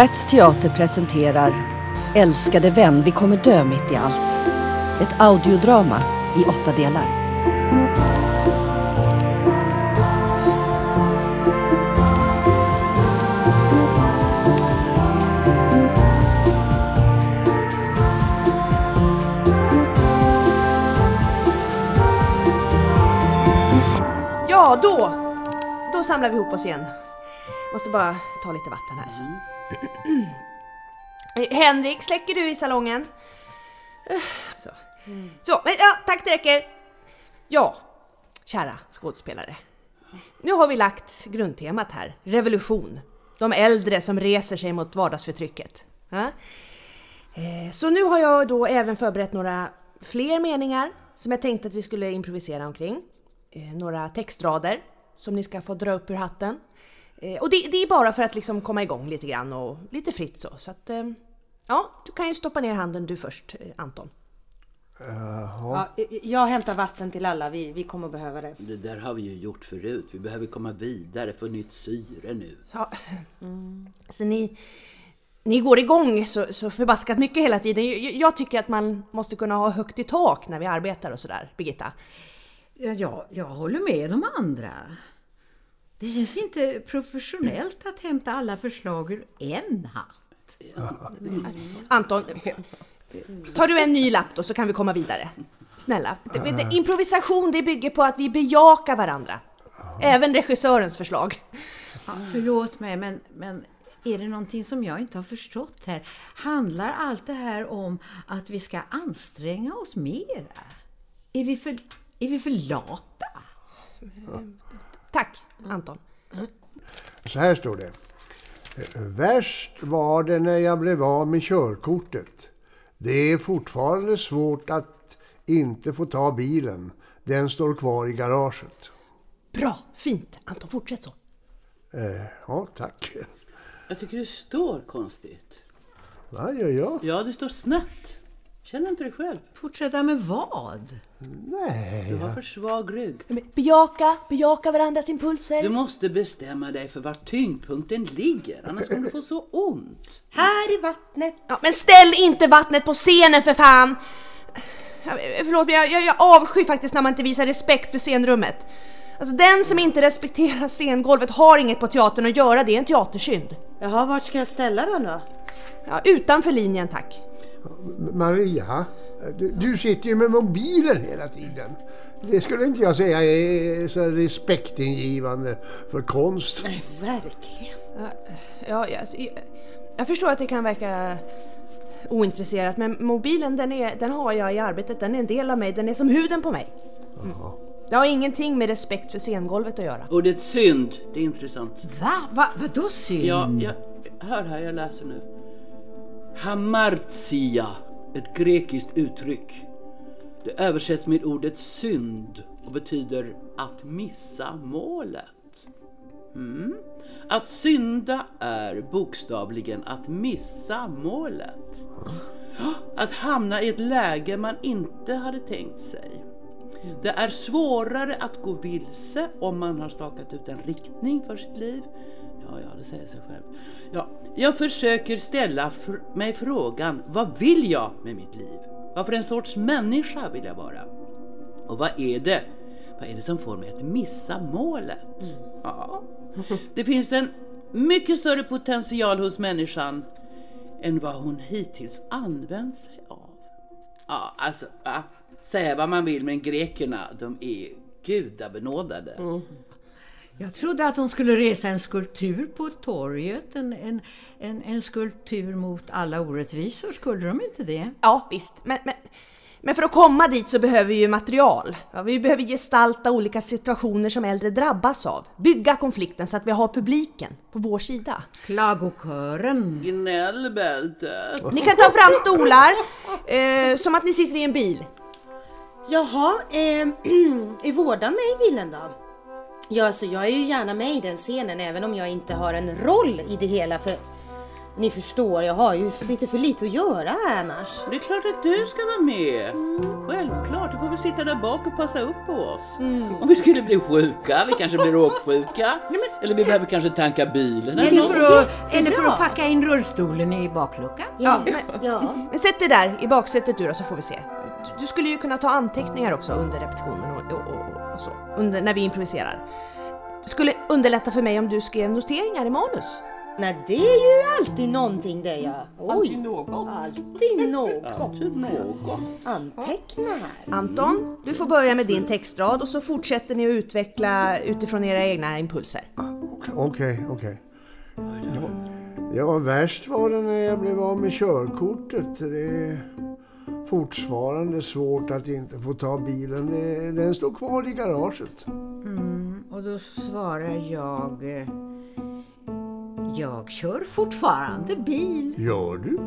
Rats Teater presenterar Älskade vän, vi kommer dö mitt i allt. Ett audiodrama i åtta delar. Ja, då! Då samlar vi ihop oss igen. Måste bara ta lite vatten här. Henrik, släcker du i salongen? Så, Så. Så, men, ja, tack det räcker. Ja, kära skådespelare. Nu har vi lagt grundtemat här, revolution. De äldre som reser sig mot vardagsförtrycket. Ja? Eh, så nu har jag då även förberett några fler meningar som jag tänkte att vi skulle improvisera omkring. Eh, några textrader som ni ska få dra upp ur hatten. Eh, Och det, det är bara för att liksom komma igång lite grann och lite fritt så. så att, eh, ja, du kan ju stoppa ner handen du först, eh, Anton. Ja, jag hämtar vatten till alla, vi, vi kommer behöva det. Det där har vi ju gjort förut. Vi behöver komma vidare, få nytt syre nu. Ja. Så ni, ni går igång så, så förbaskat mycket hela tiden. Jag, jag tycker att man måste kunna ha högt i tak när vi arbetar och sådär, Birgitta. Ja, jag, jag håller med de andra. Det känns inte professionellt att hämta alla förslag ur en hatt. Anton, tar du en ny lapp då så kan vi komma vidare. Snälla. Improvisation det bygger på att vi bejakar varandra. Även regissörens förslag. Ja, förlåt mig, men, men är det någonting som jag inte har förstått här? Handlar allt det här om att vi ska anstränga oss mera? Är vi för, är vi för lata? Tack, Anton. Så här står det. Värst var det när jag blev av med körkortet. Det är fortfarande svårt att inte få ta bilen. Den står kvar i garaget. Bra, fint. Anton, fortsätt så. Eh, ja, tack. Jag tycker det står konstigt. Vad gör jag? Ja, det står snett. Känner inte det själv? Fortsätta med vad? Nej. Du har för svag rygg. Men Bejaka, bejaka varandras impulser. Du måste bestämma dig för var tyngdpunkten ligger, annars kommer du få så ont. Här i vattnet! Ja, men ställ inte vattnet på scenen för fan! Förlåt, men jag, jag, jag avskyr faktiskt när man inte visar respekt för scenrummet. Alltså den som inte respekterar scengolvet har inget på teatern att göra, det är en teatersynd. Jaha, vart ska jag ställa den då? Ja, utanför linjen tack. Maria, du, du sitter ju med mobilen hela tiden. Det skulle inte jag säga är så respektingivande för konst. Nej, verkligen. Ja, jag, jag, jag förstår att det kan verka ointresserat men mobilen den, är, den har jag i arbetet, den är en del av mig, den är som huden på mig. Mm. Det har ingenting med respekt för scengolvet att göra. Ordet synd, det är intressant. Va? Va? Vadå synd? Ja, jag, hör här, jag läser nu. Hamartia, ett grekiskt uttryck. Det översätts med ordet synd och betyder att missa målet. Mm. Att synda är bokstavligen att missa målet. Att hamna i ett läge man inte hade tänkt sig. Det är svårare att gå vilse om man har stakat ut en riktning för sitt liv. Ja, ja, det säger sig själv. Ja, jag försöker ställa fr- mig frågan, vad vill jag med mitt liv? Vad för en sorts människa vill jag vara? Och vad är det? Vad är det som får mig att missa målet? Ja, det finns en mycket större potential hos människan än vad hon hittills använt sig av. Ja, alltså, va? säga vad man vill, men grekerna, de är gudabenådade. Mm. Jag trodde att de skulle resa en skulptur på torget. En, en, en, en skulptur mot alla orättvisor. Skulle de inte det? Ja, visst. Men, men, men för att komma dit så behöver vi ju material. Ja, vi behöver gestalta olika situationer som äldre drabbas av. Bygga konflikten så att vi har publiken på vår sida. Klagokören. Gnällbältet. Ni kan ta fram stolar, eh, som att ni sitter i en bil. Jaha, eh, är vårda med i bilen då? Ja, alltså jag är ju gärna med i den scenen även om jag inte har en roll i det hela för ni förstår, jag har ju lite för lite att göra här annars. Det är klart att du ska vara med. Självklart, får väl sitta där bak och passa upp på oss. Om vi skulle bli sjuka, vi kanske blir åksjuka. Eller vi behöver kanske tanka bilen Är eller något. för att, det för att packa in rullstolen i bakluckan? Ja, men, Ja. men sätt dig där i baksätet du då så får vi se. Du, du skulle ju kunna ta anteckningar också under repetitionen och, och, och, och så. Under, när vi improviserar. Det skulle underlätta för mig om du skrev noteringar i manus. Nej, det är ju alltid någonting det ja. Oj, Alltid något. alltid något. Alltid något. Anteckna här. Anton, du får börja med din textrad och så fortsätter ni att utveckla utifrån era egna impulser. Okej, okej. Ja, ja, värst var det när jag blev av med körkortet. Det fortfarande svårt att inte få ta bilen. Det, den står kvar i garaget. Och då svarar jag... eh, Jag kör fortfarande bil Gör du?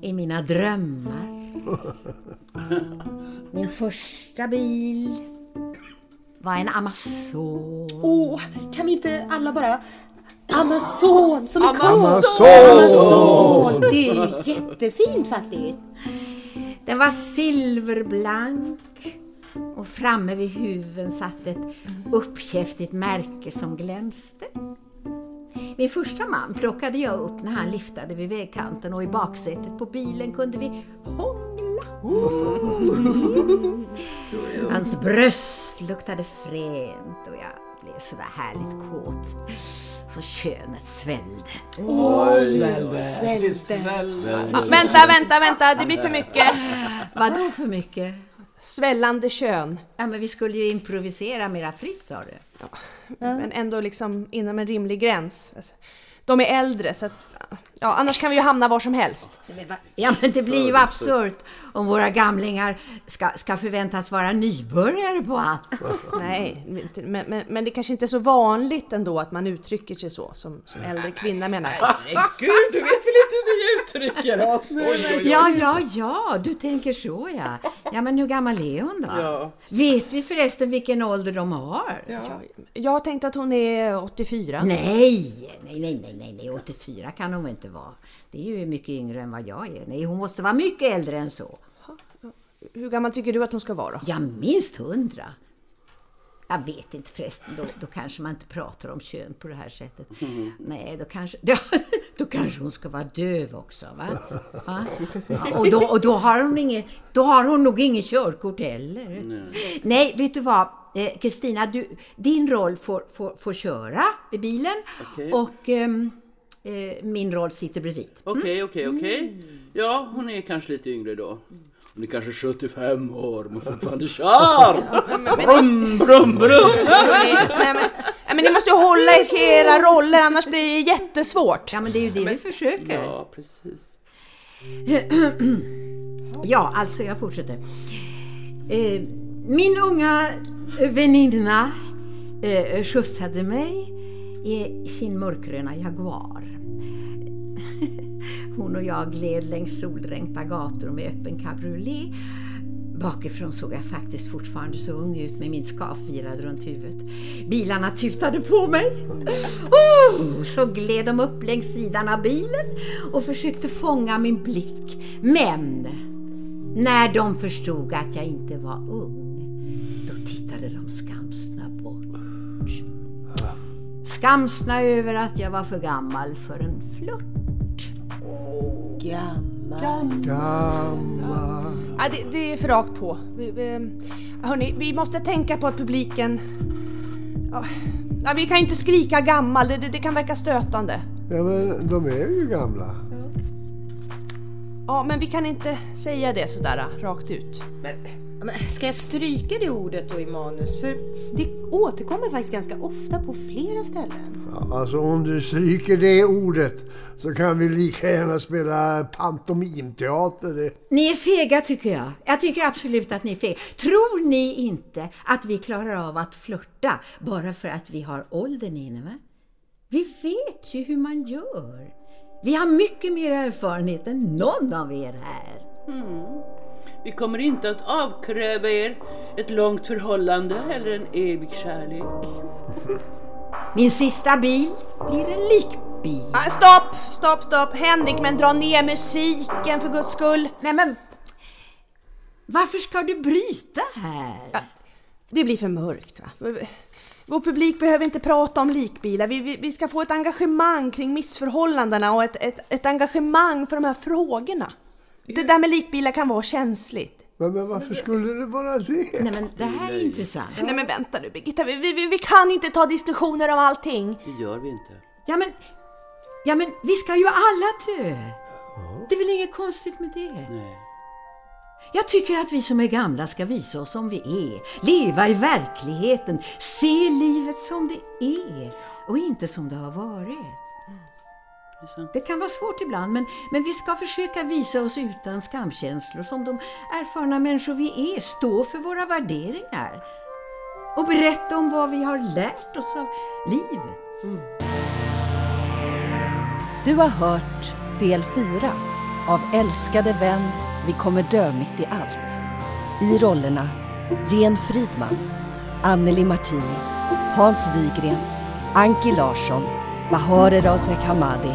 i mina drömmar. Min första bil var en Amazon. Åh, kan vi inte alla bara Amazon som ikon? Amazon! Amazon! Det är jättefint faktiskt. Den var silverblank och framme vid huven satt ett uppkäftigt märke som glänste. Min första man plockade jag upp när han liftade vid vägkanten och i baksätet på bilen kunde vi hångla. Hans bröst luktade fränt och jag blev sådär härligt kåt. Så könet svällde. Ah, vänta, vänta, vänta, det blir för mycket. Vadå för mycket? Svällande kön. Ja, men vi skulle ju improvisera mera fritt sa du. Men ändå liksom inom en rimlig gräns. De är äldre så att, ja, annars kan vi ju hamna var som helst. Ja, men det blir ju absurt om våra gamlingar ska, ska förväntas vara nybörjare på allt. Nej, men, men, men det kanske inte är så vanligt ändå att man uttrycker sig så som, som äldre kvinna menar jag. Gud, du vet väl inte hur vi uttrycker oss? Oj, oj, oj. Ja, ja, ja, du tänker så ja. Ja, men hur gammal är hon då? Ja. Vet vi förresten vilken ålder de har? Jag, jag har tänkt att hon är 84. Nej, nej, nej, nej, nej, nej, 84 kan hon inte vara. Det är ju mycket yngre än vad jag är. Nej, hon måste vara mycket äldre än så. Hur gammal tycker du att hon ska vara då? Ja, minst hundra. Jag vet inte förresten, då, då kanske man inte pratar om kön på det här sättet. Nej, då kanske, då, då kanske hon ska vara döv också. Va? va? Ja, och, då, och då, har hon inget, då har hon nog inget körkort heller. Nej, vet du vad? Eh, Kristina, du, din roll får, får, får köra i bilen Okej. och ehm, eh, min roll sitter bredvid. Okej, okej, okej. Ja, hon är kanske lite yngre då. Hon är kanske 75 år men fortfarande kör! Brum, brum, brum! Nej, nej, men, nej, men ni måste ju hålla er till era roller annars blir det jättesvårt. Ja, men det är ju det vi försöker. Ja, precis. Ja, alltså jag fortsätter. Eh, min unga väninna eh, skjutsade mig i sin mörkgröna Jaguar. Hon och jag gled längs soldränkta gator med öppen cabriolet. Bakifrån såg jag faktiskt fortfarande så ung ut med min skaf virad runt huvudet. Bilarna tutade på mig. Oh, så gled de upp längs sidan av bilen och försökte fånga min blick. Men när de förstod att jag inte var ung, då tittade de skamsna bort. Skamsna över att jag var för gammal för en flört. Gammal. Gammal. Ja, det, det är för rakt på. Vi, vi, hörni, vi måste tänka på att publiken... Ja, vi kan inte skrika gammal, det, det, det kan verka stötande. Ja, men de är ju gamla. Ja, men vi kan inte säga det sådär rakt ut. Men Ska jag stryka det ordet då i manus? För det återkommer faktiskt ganska ofta på flera ställen. Ja, alltså om du stryker det ordet så kan vi lika gärna spela pantomimteater. Ni är fega tycker jag. Jag tycker absolut att ni är fega. Tror ni inte att vi klarar av att flörta bara för att vi har åldern inne? Va? Vi vet ju hur man gör. Vi har mycket mer erfarenhet än någon av er här. Vi kommer inte att avkräva er ett långt förhållande eller en evig kärlek. Min sista bil blir en likbil. Ah, stopp, stopp, stopp! Henrik, men dra ner musiken för guds skull. Nej men... Varför ska du bryta här? Det blir för mörkt. Va? Vår publik behöver inte prata om likbilar. Vi, vi, vi ska få ett engagemang kring missförhållandena och ett, ett, ett engagemang för de här frågorna. Det där med likbilar kan vara känsligt. Men, men varför skulle det vara det? Nej men det här är intressant. Nej men vänta nu Birgitta, vi, vi, vi kan inte ta diskussioner om allting. Det gör vi inte. Ja men, ja men vi ska ju alla dö. Det är väl inget konstigt med det? Nej. Jag tycker att vi som är gamla ska visa oss som vi är, leva i verkligheten, se livet som det är och inte som det har varit. Det sant. Det kan vara svårt ibland, men, men vi ska försöka visa oss utan skamkänslor som de erfarna människor vi är, stå för våra värderingar och berätta om vad vi har lärt oss av livet. Du har hört del 4 av Älskade vän, vi kommer dö mitt i allt. I rollerna Jen Fridman, Anneli Martini, Hans Wigren, Anki Larsson, Bahare Razek Hamadi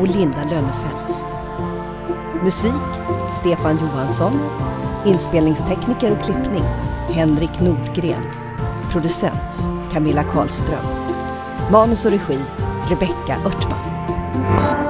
och Linda Lönnefelt. Musik Stefan Johansson. Inspelningstekniker och klippning Henrik Nordgren. Producent Camilla Karlström. Manus och regi Rebecka Örtman.